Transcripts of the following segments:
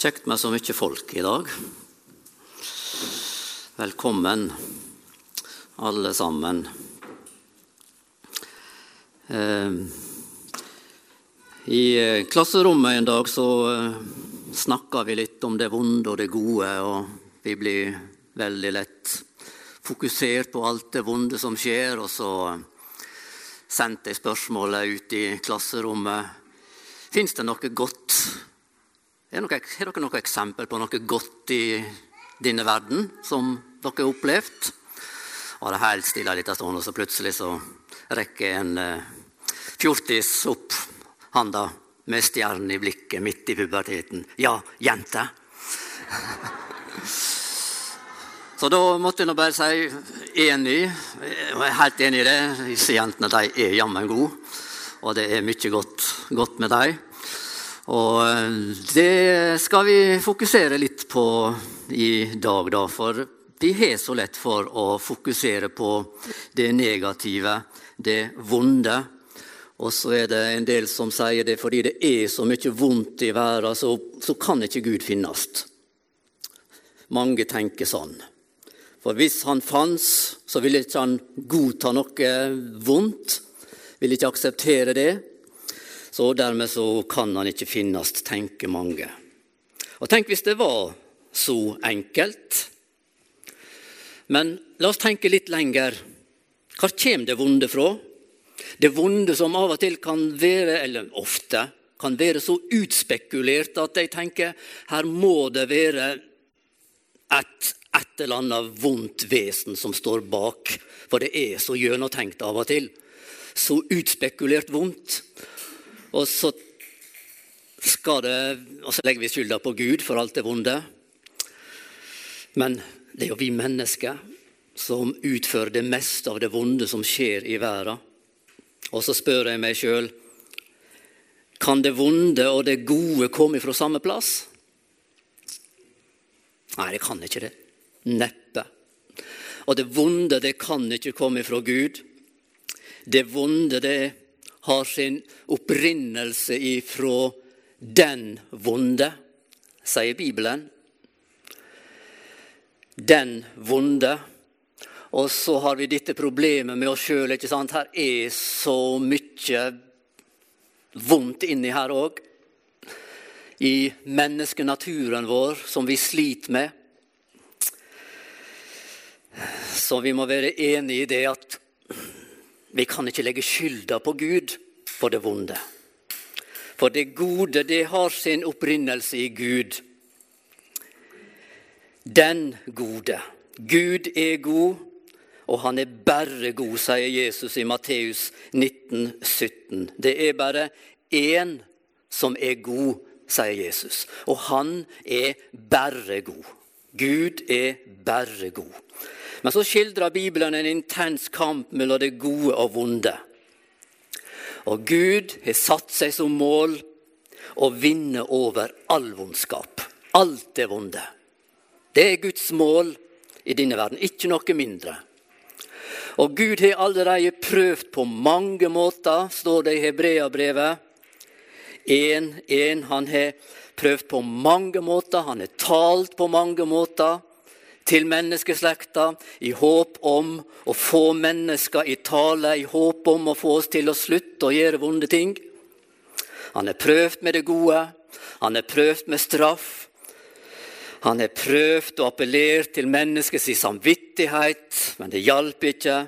Kjekt med så mye folk i dag. Velkommen, alle sammen. Eh, I eh, klasserommet en dag så eh, snakka vi litt om det vonde og det gode, og vi blir veldig lett fokusert på alt det vonde som skjer, og så sendte jeg spørsmålet ut i klasserommet. Fins det noe godt har dere noe eksempel på noe godt i denne verden som dere har opplevd? Og det helt stille en liten stund, og så plutselig så rekker en eh, fjortis opp handa med stjernen i blikket midt i puberteten. Ja, jente! Så da måtte jeg bare si enig. Jeg er helt enig i det. Disse jentene de er jammen gode, og det er mye godt, godt med dem. Og eh, det skal vi fokusere litt på i dag, da. For vi har så lett for å fokusere på det negative, det vonde. Og så er det en del som sier det fordi det er så mye vondt i verden, så, så kan ikke Gud finnes. Mange tenker sånn. For hvis han fantes, så ville ikke han godta noe vondt. Ville ikke akseptere det. Så dermed så kan han ikke finnes, tenker mange. Og tenk hvis det var så enkelt. Men la oss tenke litt lenger. Hvor kommer det vonde fra? Det vonde som av og til kan være, eller ofte, kan være så utspekulert at jeg tenker her må det være et, et eller annet vondt vesen som står bak. For det er så gjennomtenkt av og til. Så utspekulert vondt. Og så, det, og så legger vi skylda på Gud for alt det vonde. Men det er jo vi mennesker som utfører det meste av det vonde som skjer i verden. Og så spør jeg meg sjøl kan det vonde og det gode komme fra samme plass? Nei, det kan ikke det. Neppe. Og det vonde det kan ikke komme fra Gud. Det vonde det har sin opprinnelse ifra den vonde, sier Bibelen. Den vonde. Og så har vi dette problemet med oss sjøl. Her er så mye vondt inni her òg. I menneskenaturen vår, som vi sliter med. Så vi må være enig i det at vi kan ikke legge skylda på Gud for det vonde. For det gode, det har sin opprinnelse i Gud. Den gode. Gud er god, og han er bare god, sier Jesus i Matteus 19, 17. Det er bare én som er god, sier Jesus. Og han er bare god. Gud er bare god. Men så skildrer Bibelen en intens kamp mellom det gode og vonde. Og Gud har satt seg som mål å vinne over all vondskap. Alt det vonde. Det er Guds mål i denne verden, ikke noe mindre. Og Gud har allerede prøvd på mange måter, står det i Hebreabrevet. En, en, han har prøvd på mange måter, han har talt på mange måter til menneskeslekta i håp om å få mennesker i tale, i håp om å få oss til å slutte å gjøre vonde ting. Han er prøvd med det gode, han er prøvd med straff. Han har prøvd å appellere til menneskets samvittighet, men det hjalp ikke.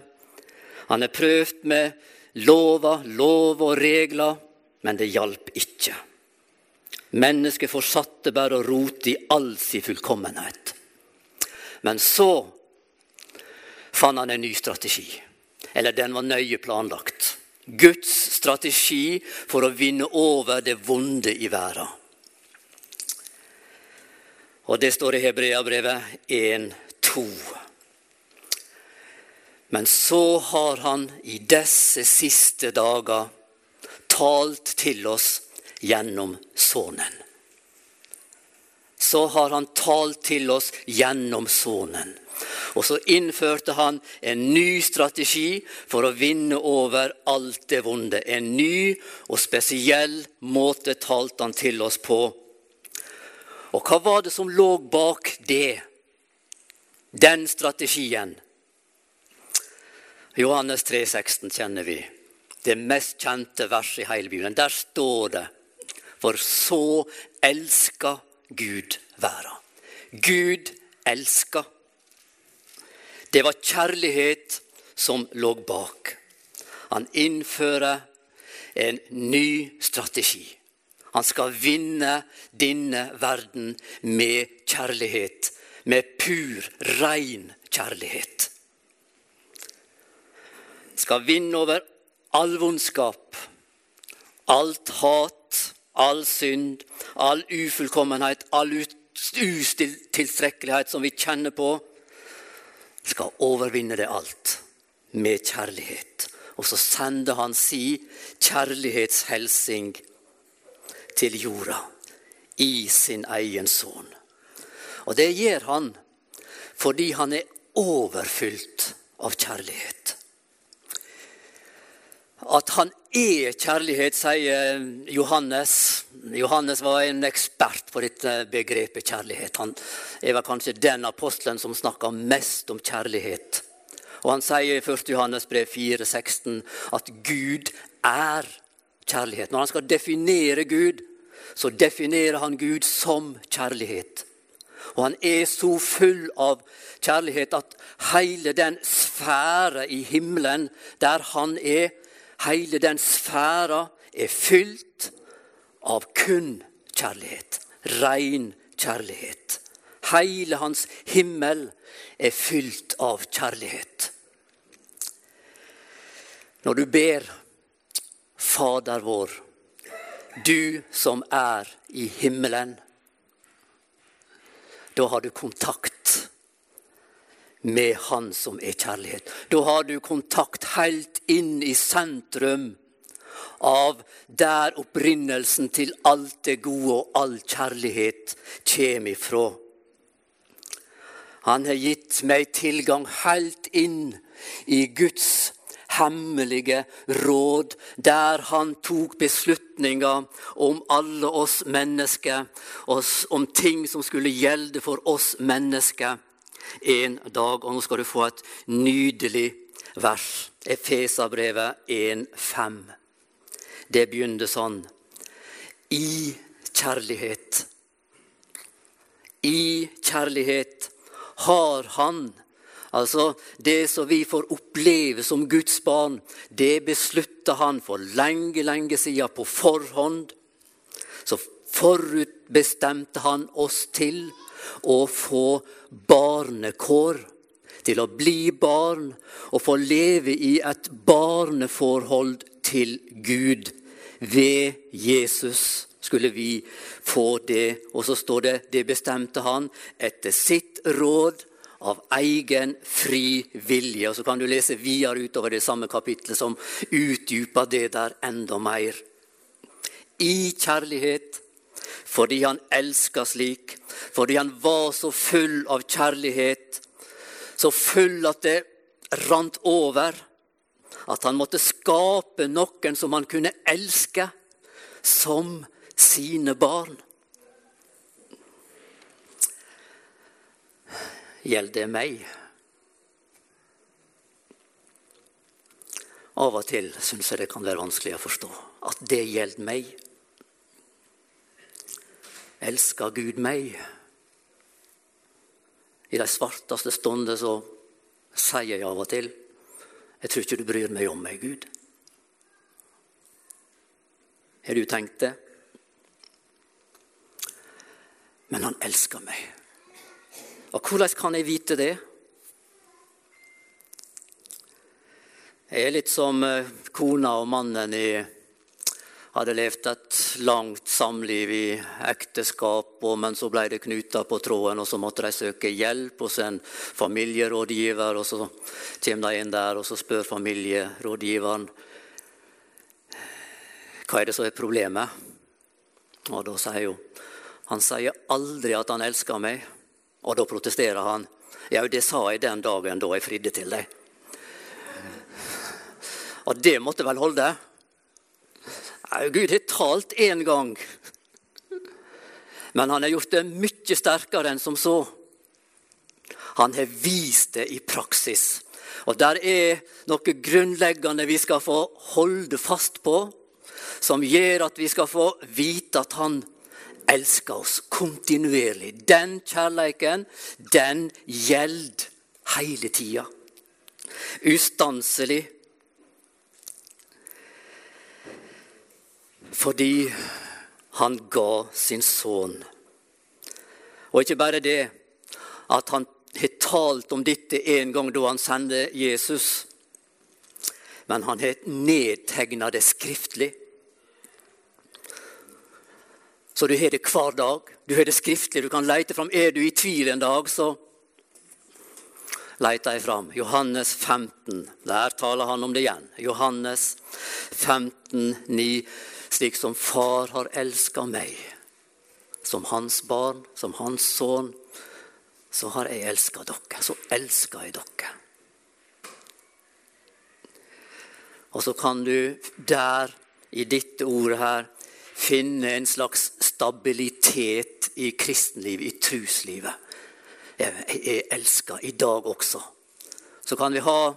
Han har prøvd med lover, lover og regler, men det hjalp ikke. Mennesket fortsatte bare å rote i all sin fullkommenhet. Men så fant han en ny strategi. Eller den var nøye planlagt. Guds strategi for å vinne over det vonde i verden. Og det står i Hebreabrevet 1.2. Men så har han i disse siste dager talt til oss gjennom Sønnen. Så har han talt til oss gjennom Sønnen. Og så innførte han en ny strategi for å vinne over alt det vonde. En ny og spesiell måte talte han til oss på. Og hva var det som lå bak det? Den strategien. Johannes 3, 16 kjenner vi. Det mest kjente verset i hele Bibelen. Der står det For så elska Gud verda. Gud elska. Det var kjærlighet som lå bak. Han innfører en ny strategi. Han skal vinne denne verden med kjærlighet. Med pur, rein kjærlighet. Skal vinne over all vondskap, alt hat, all synd, all ufullkommenhet, all utilstrekkelighet som vi kjenner på skal overvinne det alt med kjærlighet. Og så sender han si kjærlighetshelsing til jorda i sin egen sønn. Og det gjør han fordi han er overfylt av kjærlighet. At han er kjærlighet, sier Johannes. Johannes var en ekspert på dette begrepet kjærlighet. Han er vel kanskje den apostelen som snakker mest om kjærlighet. Og Han sier i 1. Johannes brev 4, 16 at Gud er kjærlighet. Når han skal definere Gud, så definerer han Gud som kjærlighet. Og han er så full av kjærlighet at hele den sfære i himmelen der han er, Hele den sfæra er fylt av kun kjærlighet. Rein kjærlighet. Hele hans himmel er fylt av kjærlighet. Når du ber Fader vår, du som er i himmelen, da har du kontakt med Han som er kjærlighet. Da har du kontakt helt inn i sentrum av der opprinnelsen til alt det gode og all kjærlighet kommer ifra. Han har gitt meg tilgang helt inn i Guds hemmelige råd, der han tok beslutninger om alle oss mennesker, om ting som skulle gjelde for oss mennesker en dag. Og nå skal du få et nydelig vers. Efesabrevet 1,5. Det begynner sånn. I kjærlighet. I kjærlighet har Han Altså, Det som vi får oppleve som Guds barn, det beslutta han for lenge, lenge siden på forhånd. Så forutbestemte han oss til å få barnekår. Til å bli barn og få leve i et barneforhold til Gud. Ved Jesus skulle vi få det. Og så står det det bestemte han etter sitt råd av egen fri vilje. Og Så kan du lese videre utover det samme kapitlet som utdyper det der enda mer. I kjærlighet fordi han elska slik, fordi han var så full av kjærlighet, så full at det rant over, at han måtte skape noen som han kunne elske som sine barn. Gjelder det meg? Av og til syns jeg det kan være vanskelig å forstå at det gjelder meg. Elsker Gud meg? I de svarteste stunder så sier jeg av og til jeg tror ikke du bryr meg om meg, Gud. Har du tenkt det? Men han elsker meg. Og hvordan kan jeg vite det? Jeg er litt som eh, kona og mannen i hadde levd et langt samliv i ekteskap, men så ble det knuter på tråden, og så måtte de søke hjelp hos en familierådgiver. og Så kommer de inn der, og så spør familierådgiveren hva er det som er problemet. Og da sier hun han sier aldri at han elsker meg. Og da protesterer han. Ja, det sa jeg den dagen da jeg fridde til deg. Og det måtte vel holde? Gud har talt én gang, men han har gjort det mye sterkere enn som så. Han har vist det i praksis. Og der er noe grunnleggende vi skal få holde fast på, som gjør at vi skal få vite at han elsker oss kontinuerlig. Den kjærleiken, den gjelder hele tida. Ustanselig. Fordi han ga sin sønn. Og ikke bare det at han har talt om dette en gang da han sendte Jesus, men han har nedtegna det skriftlig. Så du har det hver dag. Du har det skriftlig. Du kan lete fram. Er du i tvil en dag, så leter jeg fram. Johannes 15. Der taler han om det igjen. Johannes 15, 9 slik som far har elska meg. Som hans barn, som hans sønn, så har jeg elska dere. Så elsker jeg dere. Og så kan du der, i dette ordet her, finne en slags stabilitet i kristenlivet, i truslivet. Jeg jeg elsker i dag også. Så kan vi ha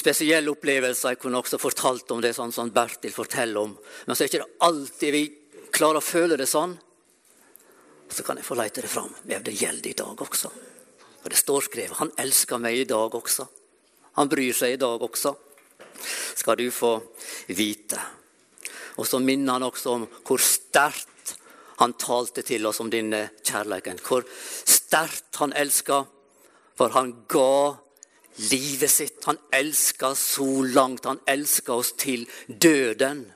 spesielle opplevelser. Jeg kunne også fortalt om det, sånn som Bertil forteller om. Men så er det ikke alltid vi klarer å føle det sånn. Så kan jeg få leite det fram. Ja, det gjelder i dag også. Og det står skrevet. Han elsker meg i dag også. Han bryr seg i dag også. Skal du få vite. Og så minner han også om hvor sterkt han talte til oss om denne kjærligheten. Hvor sterkt han elska, for han ga livet sitt. Han elska så langt. Han elska oss til døden.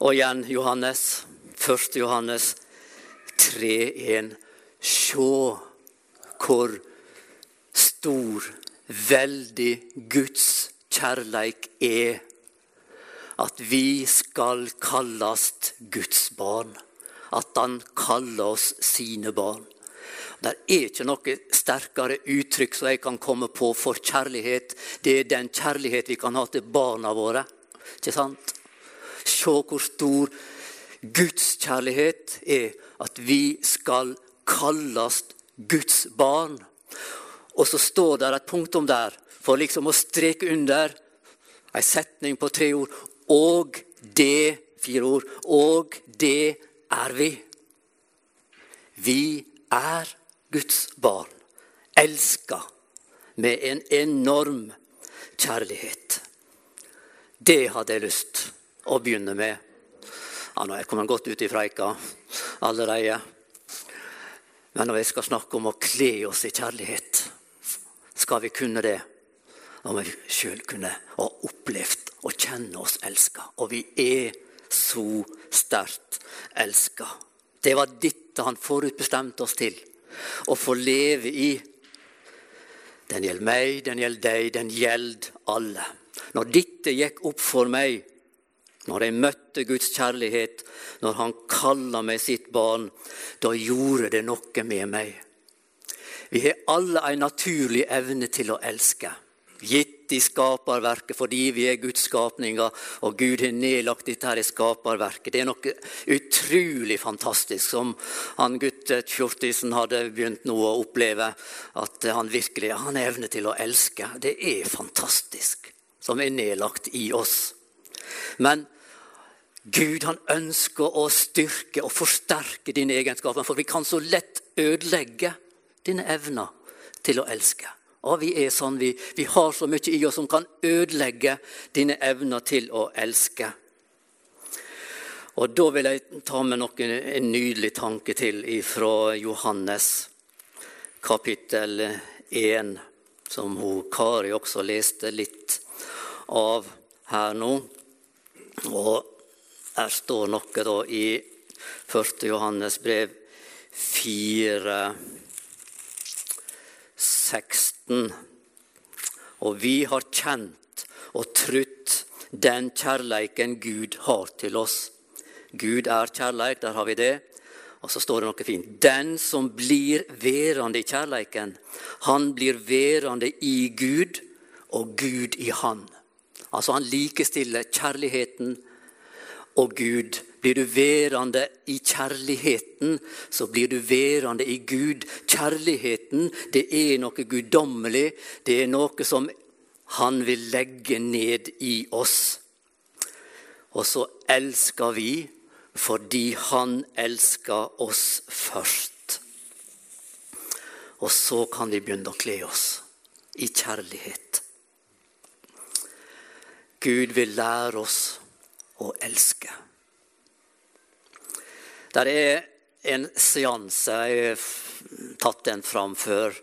Og igjen Johannes, 1. Johannes 3,1. Sjå hvor stor, veldig Guds kjærleik er. At vi skal kalles Guds barn. At han kaller oss sine barn. Det er ikke noe sterkere uttrykk som jeg kan komme på for kjærlighet. Det er den kjærlighet vi kan ha til barna våre. Ikke sant? Se hvor stor Guds kjærlighet er. At vi skal kalles Guds barn. Og så står det et punktum der for liksom å streke under en setning på tre ord. Og det Fire ord. Og det er vi. Vi er Guds barn, elska med en enorm kjærlighet. Det hadde jeg lyst å begynne med. Ja, nå er jeg kommet godt ut i freika allerede. Men når jeg skal snakke om å kle oss i kjærlighet, skal vi kunne det. Om vi sjøl kunne ha opplevd og kjenne oss elska. Og vi er så sterkt elska. Det var dette han forutbestemte oss til å få leve i. Den gjelder meg, den gjelder deg, den gjelder alle. Når dette gikk opp for meg, når jeg møtte Guds kjærlighet, når Han kalla meg sitt barn, da gjorde det noe med meg. Vi har alle en naturlig evne til å elske, gitt i skaperverket fordi vi er Guds skapninger, og Gud har nedlagt dette her i skaperverket. Det er noe utrolig fantastisk, som han gutt Kjortisen hadde begynt nå å oppleve. At han virkelig han evne til å elske. Det er fantastisk, som er nedlagt i oss. Men Gud han ønsker å styrke og forsterke dine egenskaper, for vi kan så lett ødelegge dine evner til å elske. Og vi er sånn, vi, vi har så mye i oss som kan ødelegge dine evner til å elske. Og Da vil jeg ta med noen, en nydelig tanke til fra Johannes kapittel 1, som hun, Kari også leste litt av her nå. Og her står noe da i 1. Johannes brev 4, 16. Og vi har kjent og trutt den kjærleiken Gud har til oss. Gud er kjærleik, der har vi det. Og så står det noe fint. Den som blir værende i kjærleiken, han blir værende i Gud, og Gud i han. Altså han likestiller kjærligheten og Gud. Blir du værende i kjærligheten, så blir du værende i Gud. Kjærligheten, det er noe guddommelig. Det er noe som han vil legge ned i oss. Og så elsker vi fordi han elsker oss først. Og så kan vi begynne å kle oss i kjærlighet. Gud vil lære oss å elske. Der er en seanse, jeg har tatt den fram før.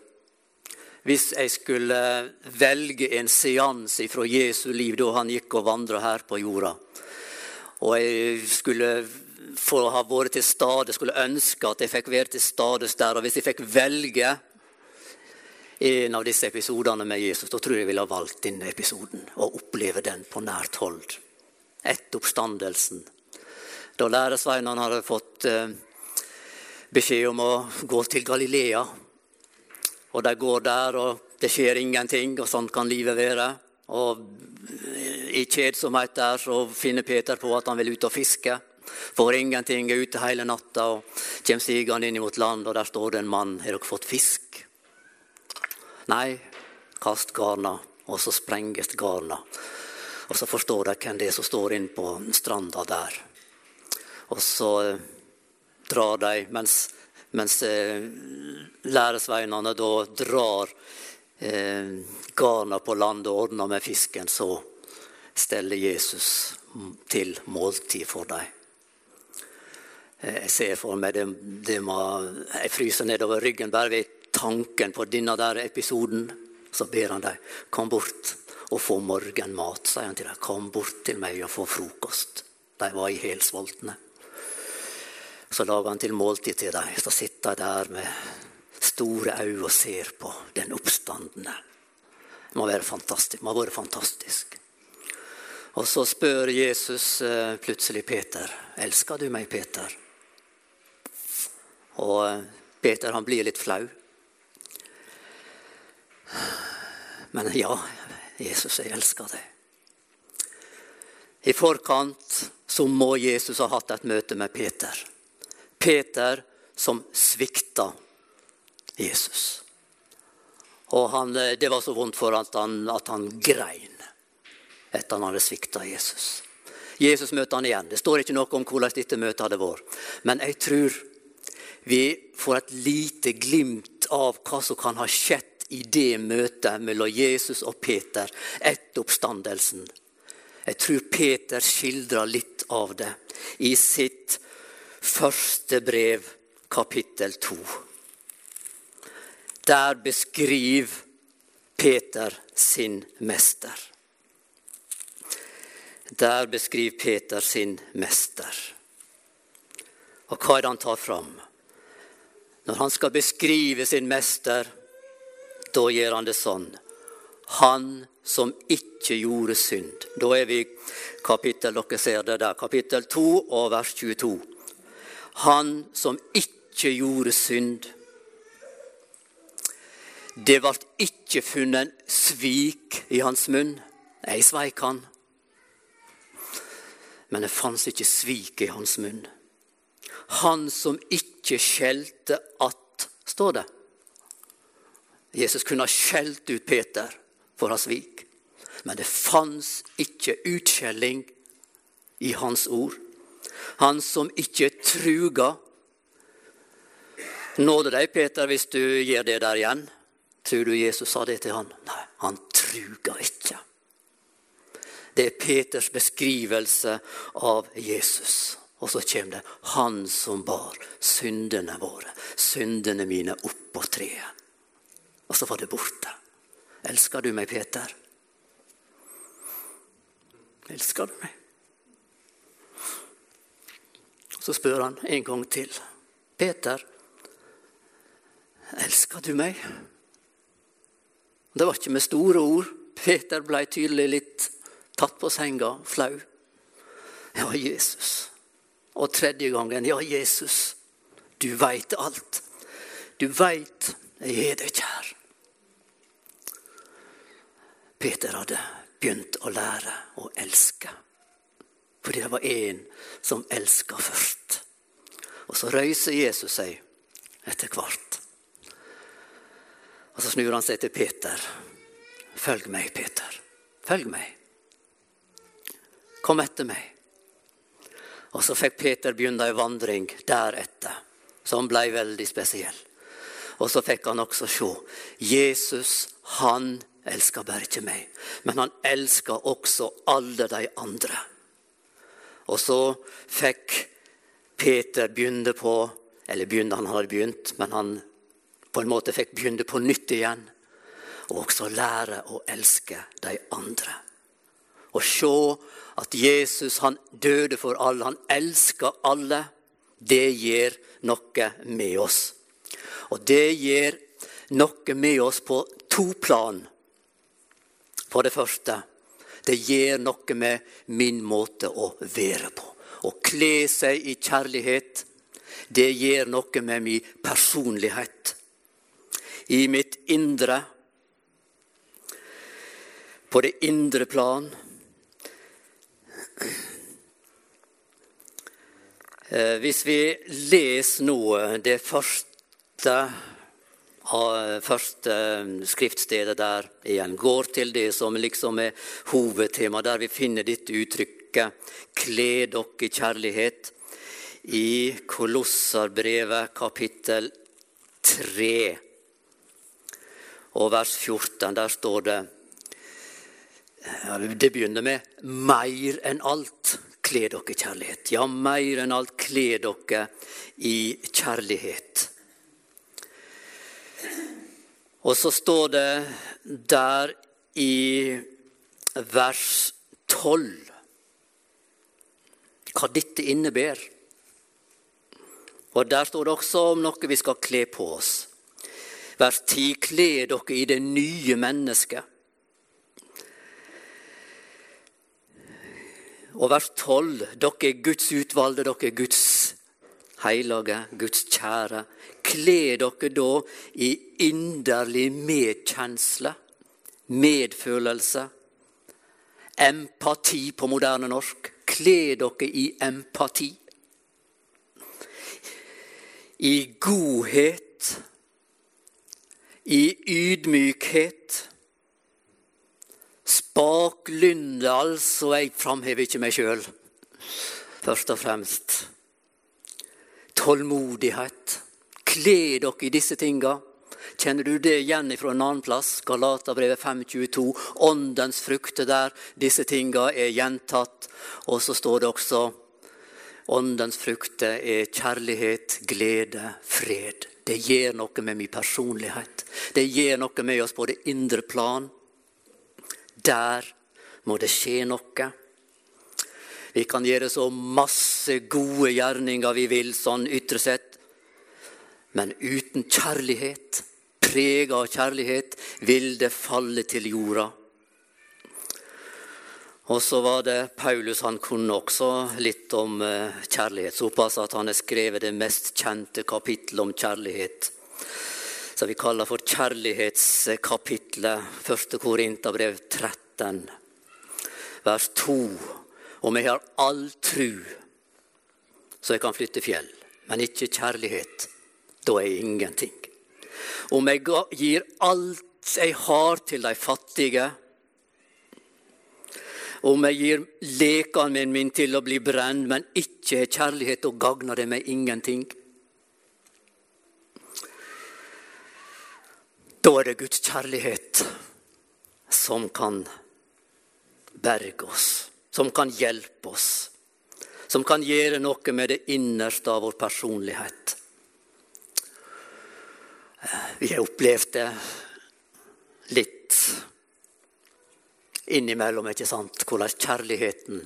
Hvis jeg skulle velge en seanse fra Jesu liv da han gikk og vandra her på jorda, og jeg skulle få ha vært til stede, skulle ønske at jeg fikk være til stede der. Og hvis jeg fikk velge en av disse episodene med Jesus, da tror jeg jeg ville ha valgt denne episoden og oppleve den på nært hold. Etter oppstandelsen. Da læresveinene hadde fått eh, beskjed om å gå til Galilea. Og de går der, og det skjer ingenting, og sånn kan livet være. Og i kjedsomhet der så finner Peter på at han vil ut og fiske. Får ingenting, er ute hele natta og kommer sigende inn mot land, og der står det en mann. Har dere fått fisk? Nei, kast garna, og så sprenges garna. Og så forstår de hvem det er som står inne på stranda der. Og så eh, drar de, mens, mens eh, læresveinene da drar eh, garna på land og ordner med fisken, så steller Jesus til måltid for dem. Eh, jeg ser for meg det, det må, Jeg fryser nedover ryggen bare ved tanken på denne der episoden. Så ber han dem kom bort og få morgenmat, sier han til dem. Kom bort til meg og få frokost. De var i helsvoltne. Så lager han til måltid til dem. Så sitter de der med store øyne og ser på den oppstandende. Det må være fantastisk. Det må ha vært fantastisk. Og så spør Jesus eh, plutselig Peter. Elsker du meg, Peter? Og eh, Peter han blir litt flau. Men ja, Jesus, jeg elsker deg. I forkant så må Jesus ha hatt et møte med Peter. Peter som svikta Jesus. Og han, eh, Det var så vondt for at han, at han grein etter han hadde svikta Jesus. Jesus møter han igjen. Det står ikke noe om hvordan dette møtet hadde vært. Men jeg tror vi får et lite glimt av hva som kan ha skjedd i det møtet mellom Jesus og Peter etter oppstandelsen. Jeg tror Peter skildrer litt av det i sitt første brev, kapittel to. Der beskriver Peter sin mester. Der beskriver Peter sin mester. Og hva er det han tar fram? Når han skal beskrive sin mester, da gjør han det sånn. Han som ikke gjorde synd. Da er vi kapittel, dere ser det der, kapittel 2 og vers 22. Han som ikke gjorde synd. Det ble ikke funnet svik i hans munn. Jeg sveik han. Men det fantes ikke svik i hans munn. Han som ikke skjelte att, står det. Jesus kunne ha skjelt ut Peter for hans svik. Men det fantes ikke utskjelling i hans ord. Han som ikke truga. Nåde deg, Peter, hvis du gjør det der igjen. Tror du Jesus sa det til han? Nei, han truga ikke. Det er Peters beskrivelse av Jesus. Og så kommer det 'Han som bar syndene våre, syndene mine, opp på treet'. Og så var det borte. Elsker du meg, Peter? Elsker du meg? Så spør han en gang til. Peter, elsker du meg? Det var ikke med store ord. Peter ble tydelig litt tatt på senga, flau. Ja, Jesus. Og tredje gangen, ja, Jesus, du veit alt. Du veit jeg er deg kjær. Peter hadde begynt å lære å elske. Fordi det var en som elska først. Og så røyser Jesus seg etter hvert. Og så snur han seg til Peter. Følg meg, Peter. Følg meg. Kom etter meg. Og så fikk Peter begynne ei vandring deretter, som ble veldig spesiell. Og så fikk han også se. Jesus, han elska bare ikke meg, men han elska også alle de andre. Og så fikk Peter begynne på Eller begynne, han hadde begynt, men han på en måte fikk begynne på nytt igjen. Og også lære å elske de andre. Og se at Jesus han døde for alle. Han elsker alle. Det gjør noe med oss. Og det gjør noe med oss på to plan. For det første det gjør noe med min måte å være på. Å kle seg i kjærlighet, det gjør noe med min personlighet. I mitt indre, på det indre plan. Eh, hvis vi leser nå det første første skriftstedet der igjen går til det som liksom er hovedtema, der vi finner dette uttrykket 'kle dere i kjærlighet' i Kolossarbrevet kapittel 3 og vers 14. Der står det Det begynner med 'mer enn alt'. Kle dere i kjærlighet. Ja, mer enn alt, kle dere i kjærlighet. Og så står det der i vers 12 hva dette innebærer. Og Der står det også om noe vi skal kle på oss. Vers 10.: Kle dere i det nye mennesket. Og vers 12.: Dere er Guds utvalgte, dere er Guds hellige, Guds kjære. Kle dere da i inderlig medkjensle, medfølelse, empati på moderne norsk. Kle dere i empati. I godhet, i ydmykhet. Spaklynde, altså. Jeg framhever ikke meg sjøl, først og fremst tålmodighet. Kle dere i disse tinga. Kjenner du det igjen fra en annen plass? Galaterbrevet 5.22. Åndens frukter der. Disse tinga er gjentatt. Og så står det også Åndens frukter er kjærlighet, glede, fred. Det gjør noe med min personlighet. Det gjør noe med oss på det indre plan. Der må det skje noe. Vi kan gjøre så masse gode gjerninger vi vil, sånn ytre sett. Men uten kjærlighet, prega av kjærlighet, vil det falle til jorda. Og så var det Paulus, han kunne også litt om eh, kjærlighet. Såpass at han har skrevet det mest kjente kapittelet om kjærlighet. Som vi kaller for kjærlighetskapitlet. 1. Korinterbrev 13, vers 2 om jeg har all tru så jeg kan flytte fjell, men ikke kjærlighet, da er jeg ingenting. Om jeg gir alt jeg har til de fattige, om jeg gir lekene mine til å bli brent, men ikke har kjærlighet, da gagner det meg ingenting. Da er det Guds kjærlighet som kan berge oss som kan hjelpe oss, som kan gjøre noe med det innerste av vår personlighet. Vi har opplevd det litt innimellom, ikke sant? Hvordan kjærligheten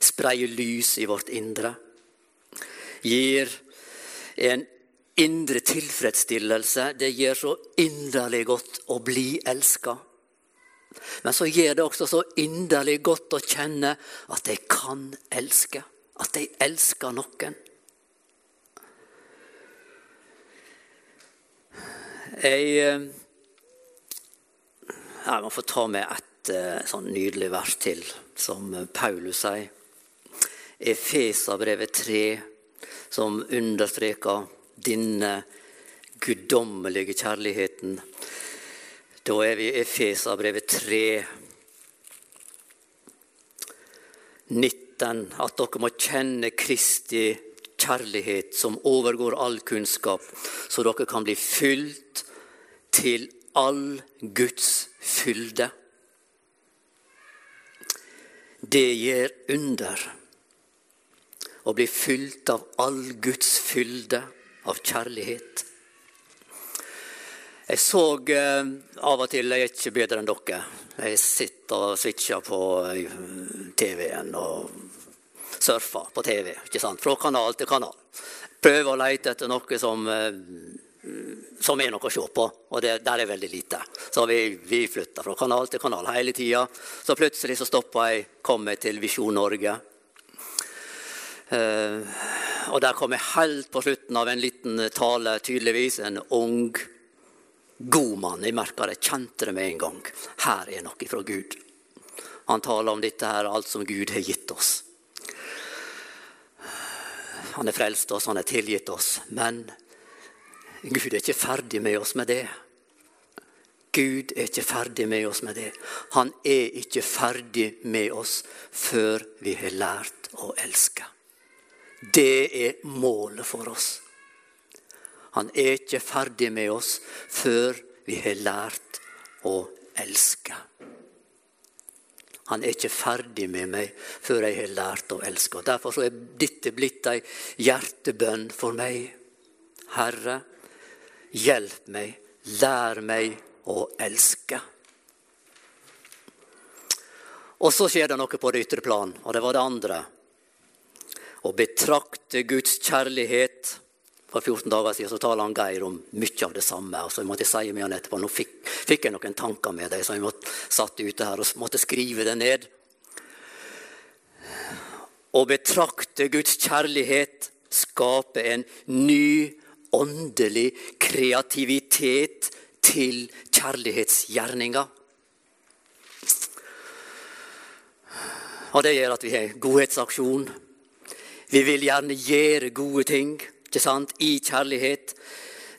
spreier lys i vårt indre. Gir en indre tilfredsstillelse. Det gjør så inderlig godt å bli elska. Men så gjør det også så inderlig godt å kjenne at jeg kan elske. At jeg elsker noen. Jeg, eh, jeg må få ta med et eh, sånn nydelig vers til, som Paulus sier. Efesabrevet 3, som understreker denne guddommelige kjærligheten. Da er vi i Efesabrevet 3, 19. At dere må kjenne Kristi kjærlighet som overgår all kunnskap, så dere kan bli fylt til all Guds fylde. Det gjør under å bli fylt av all Guds fylde av kjærlighet. Jeg så eh, av og til Jeg er ikke bedre enn dere. Jeg sitter og switcher på eh, TV-en og surfer på TV. ikke sant? Fra kanal til kanal. Prøver å lete etter noe som eh, som er noe å se på, og det, der er veldig lite. Så vi, vi flytta fra kanal til kanal hele tida. Så plutselig så stoppa jeg, kom jeg til Visjon Norge. Uh, og der kom jeg helt på slutten av en liten tale, tydeligvis. En ung, god mann. Jeg merka det, kjente det med en gang. Her er noe fra Gud. Han taler om dette her, alt som Gud har gitt oss. Han har frelst oss, han har tilgitt oss. Men Gud er ikke ferdig med oss med det. Gud er ikke ferdig med oss med det. Han er ikke ferdig med oss før vi har lært å elske. Det er målet for oss. Han er ikke ferdig med oss før vi har lært å elske. Han er ikke ferdig med meg før jeg har lært å elske. Og Derfor er dette blitt ei hjertebønn for meg. Herre, Hjelp meg, lær meg å elske. Og så skjer det noe på det ytre plan, og det var det andre. Å betrakte Guds kjærlighet. For 14 dager siden så taler han Geir om mye av det samme. og så måtte jeg si med han etterpå, Nå fikk, fikk jeg noen tanker med deg, så jeg måtte, satt ute her og måtte skrive det ned. Å betrakte Guds kjærlighet skaper en ny åndelig kreativitet til kjærlighetsgjerninga. Og det gjør at vi har godhetsaksjon. Vi vil gjerne gjøre gode ting ikke sant? i kjærlighet.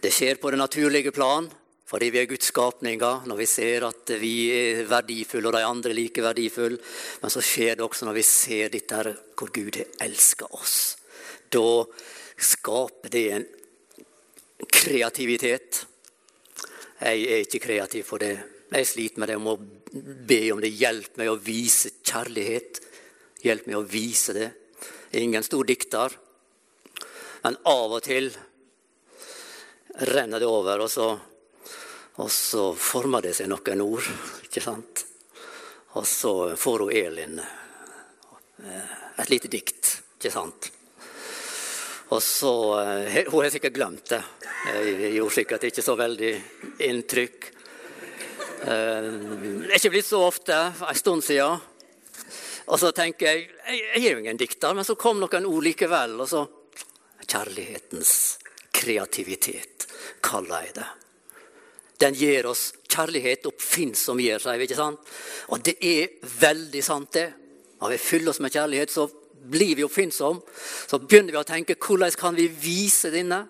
Det skjer på det naturlige plan, fordi vi er Guds skapninger. Når vi ser at vi er verdifulle, og de andre er like verdifulle. Men så skjer det også når vi ser dette hvor Gud har elska oss. Da skaper det en kreativitet. Jeg er ikke kreativ for det. Jeg sliter med det. Jeg må be om det. Hjelp meg å vise kjærlighet. Hjelp meg å vise det. Ingen stor dikter. Men av og til renner det over, og så, og så former det seg noen ord. Ikke sant? Og så får hun Elin eh, et lite dikt. Ikke sant? Og så, eh, Hun har sikkert glemt det. Jeg gjorde sikkert ikke så veldig inntrykk. Eh, det er ikke blitt så ofte, en stund siden. Og så tenker jeg jeg er jo ingen dikter, men så kom noen ord likevel. Og så Kjærlighetens kreativitet, kaller jeg det. Den gir oss kjærlighet oppfinnsom gjør, seg, ikke sant? Og det er veldig sant, det. Når vi fyller oss med kjærlighet, så blir vi oppfinnsomme, så begynner vi å tenke hvordan kan vi vise denne?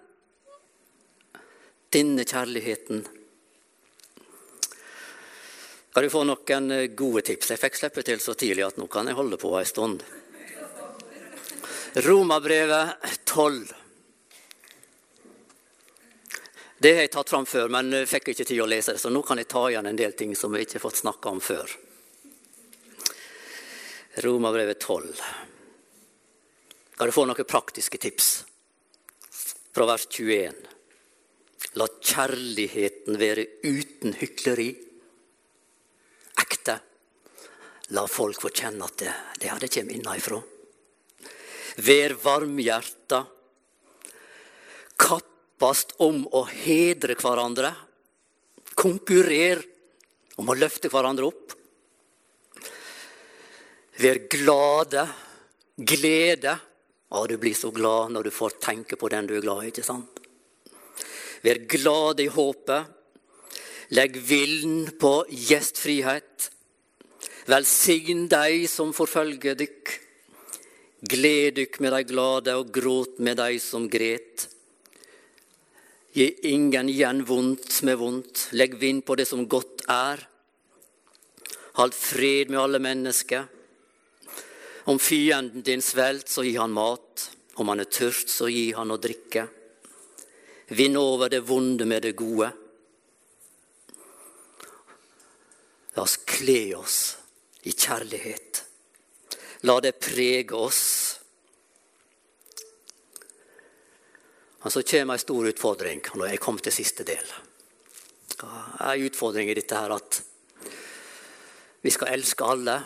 Denne kjærligheten. Kan du få noen eh, gode tips? Jeg fikk slippe til så tidlig at nå kan jeg holde på ei stund. Romabrevet 12. Det har jeg tatt fram før, men jeg fikk ikke tid å lese det, så nå kan jeg ta igjen en del ting som jeg ikke har fått snakka om før. Romabrevet 12 skal du få noen praktiske tips fra vers 21. La kjærligheten være uten hykleri. Ekte. La folk få kjenne at det, det, det kommer innenfra. Vær varmhjerta. Kappast om å hedre hverandre. Konkurrer om å løfte hverandre opp. Vær glade. Glede. Ja, du blir så glad når du får tenke på den du er glad i, ikke sant? Vær glade i håpet. Legg vilden på gjestfrihet. Velsign dei som forfølger dykk. Gled dykk med de glade, og gråt med de som gret. Gi ingen igjen vondt med vondt, legg vind på det som godt er. Hold fred med alle mennesker. Om fienden din svelt, så gi han mat. Om han er tørst, så gi han å drikke. Vinn over det vonde med det gode. La oss kle oss i kjærlighet. La det prege oss. Og Så kommer en stor utfordring når jeg kom til siste del. En utfordring i dette her at vi skal elske alle.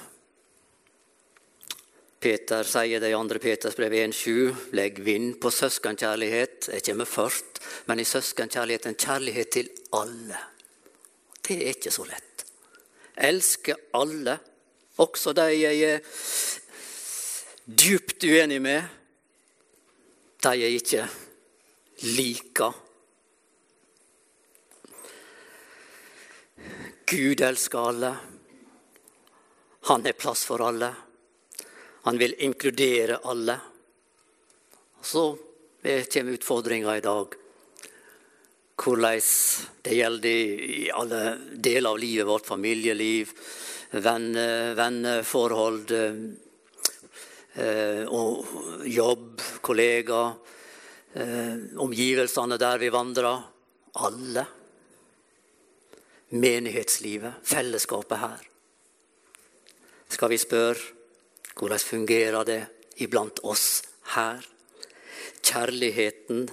Peter sier det i 2. Peters brev 1,7.: Legg vind på søskenkjærlighet. Jeg kommer først, men i søskenkjærlighet en kjærlighet til alle. Det er ikke så lett. Elske alle, også de jeg er djupt uenig med, de jeg ikke liker. Gud elsker alle. Han har plass for alle. Han vil inkludere alle. Så kommer utfordringa i dag. Hvordan det gjelder i alle deler av livet vårt. Familieliv, venneforhold, eh, og jobb, kollegaer eh, omgivelsene der vi vandrer. Alle. Menighetslivet, fellesskapet her. Skal vi spørre hvordan fungerer det iblant oss her? Kjærligheten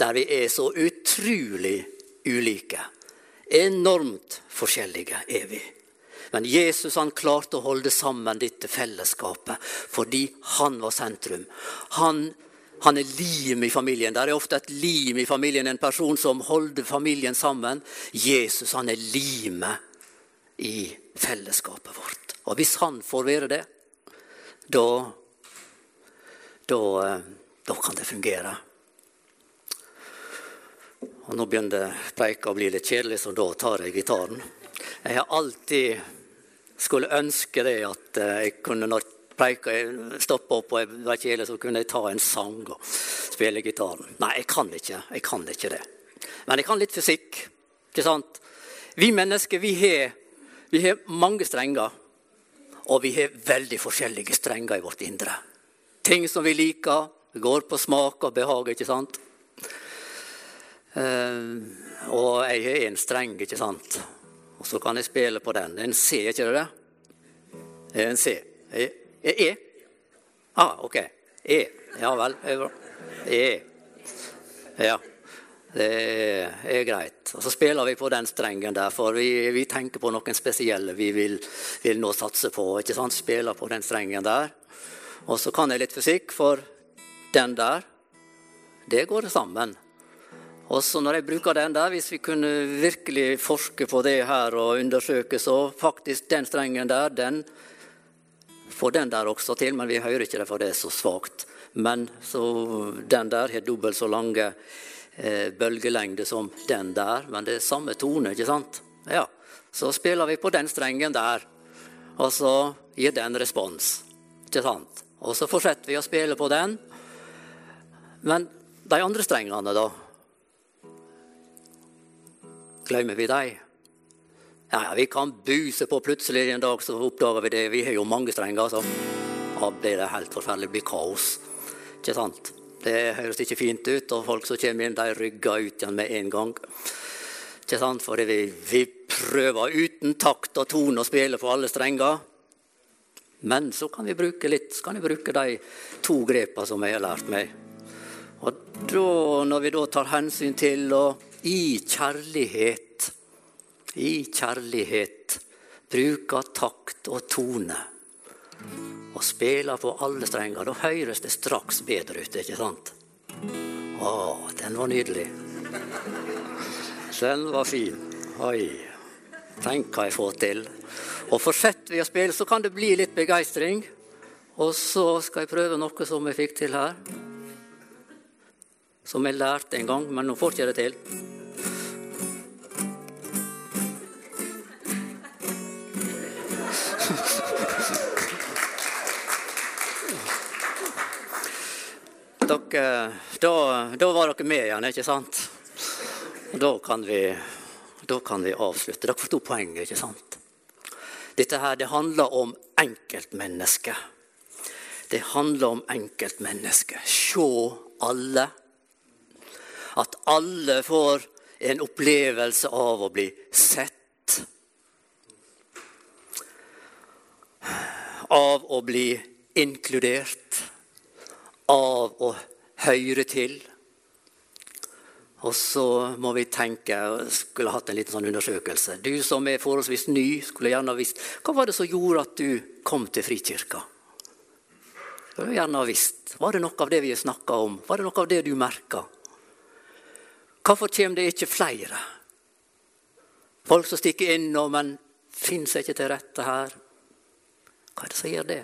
der vi er så utrolig ulike. Enormt forskjellige er vi. Men Jesus han klarte å holde sammen dette fellesskapet fordi han var sentrum. Han han er lim i familien. Det er ofte et lim i familien, en person som holder familien sammen. Jesus han er limet i fellesskapet vårt. Og hvis han får være det, da, da, da kan det fungere. Og Nå begynner preika å bli litt kjedelig, så da tar jeg gitaren. Jeg har alltid skulle ønske det at jeg kunne når preika, stoppe opp og jeg var kjedelig, så kunne jeg ta en sang og spille gitaren. Nei, jeg kan ikke. Jeg kan ikke det. Men jeg kan litt fysikk. ikke sant? Vi mennesker vi har, vi har mange strenger. Og vi har veldig forskjellige strenger i vårt indre. Ting som vi liker. Går på smak og behag, ikke sant? Uh, og jeg har én streng, ikke sant? Og så kan jeg spille på den. En C, ikke det? Det er en C. E? E? Ah, ok. E. Ja vel. E. Ja. Det er greit. Og Så spiller vi på den strengen der, for vi, vi tenker på noen spesielle vi vil, vil, nå satse på. ikke sant? Spiller på den strengen der. Og så kan jeg litt fysikk, for den der, det går sammen. Og så når jeg bruker den der, hvis vi kunne virkelig forske på det her og undersøke, så faktisk den strengen der, den får den der også til, men vi hører ikke det, for det er så svakt. Men så den der har dobbelt så lange eh, bølgelengde som den der, men det er samme tone, ikke sant? Ja, Så spiller vi på den strengen der, og så gir den respons. Ikke sant? Og så fortsetter vi å spille på den. Men de andre strengene, da? Glemmer vi dem? Ja, ja, vi kan buse på plutselig en dag, så oppdager vi det. Vi har jo mange strenger, så da blir det helt forferdelig. Det blir kaos. Ikke sant? Det høres ikke fint ut, og folk som kommer inn, de rygger ut igjen med en gang. Ikke sant? For vi, vi prøver uten takt og tone å spille på alle strenger. Men så kan vi bruke litt, så kan vi bruke de to grepene som jeg har lært meg. Og da, når vi da tar hensyn til å i kjærlighet i kjærlighet bruker takt og tone og spiller på alle strenger, da høres det straks bedre ut, ikke sant? Å, den var nydelig. Den var fin. Oi. Tenk hva jeg får til. Og fortsetter vi å spille, så kan det bli litt begeistring. Og så skal jeg prøve noe som jeg fikk til her. Som jeg lærte en gang, men nå får jeg ikke det til. dere, da, da, var dere med igjen, ikke sant? Da kan vi, da kan vi avslutte. Dere forsto poenget, ikke sant? Dette her, det handler om enkeltmennesket. Det handler om enkeltmennesket. Se alle. At alle får en opplevelse av å bli sett. Av å bli inkludert av å høre til. Og så må vi tenke skulle hatt en liten sånn undersøkelse. Du som er forholdsvis ny, skulle gjerne ha visst Hva var det som gjorde at du kom til Frikirka? Skulle gjerne visst. Var det noe av det vi snakka om? Var det noe av det du merka? Hvorfor kommer det ikke flere? Folk som stikker innom, men finner seg ikke til rette her. Hva er det som gjør det?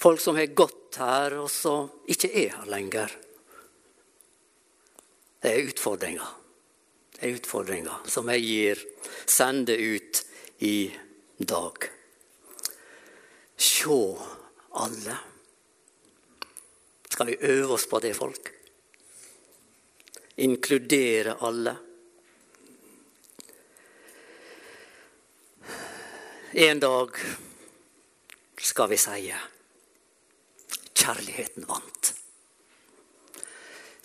Folk som har gått her, og som ikke er her lenger. Det er utfordringer. Det er utfordringer som jeg gir, sender ut i dag. Se alle. Skal vi øve oss på det, folk? Inkludere alle. En dag skal vi si Kjærligheten vant.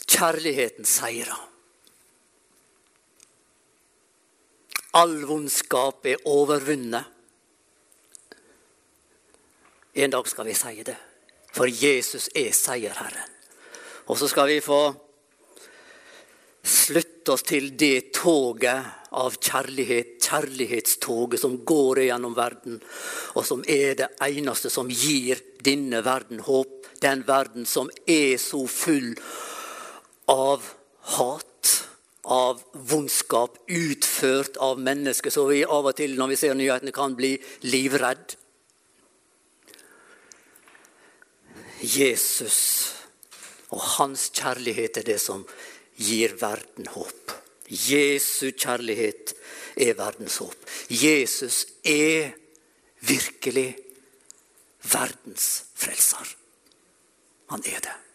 Kjærligheten seira. All vondskap er overvunnet. En dag skal vi si det, for Jesus er seierherren. Og så skal vi få slutte oss til det toget av kjærlighet, kjærlighetstoget som går gjennom verden, og som er det eneste som gir denne verden håp den verden som er så full av hat, av vondskap utført av mennesker, så vi av og til når vi ser nyhetene, kan bli livredd. Jesus og hans kjærlighet er det som gir verden håp. Jesu kjærlighet er verdens håp. Jesus er virkelig verdens frelser. Han er det.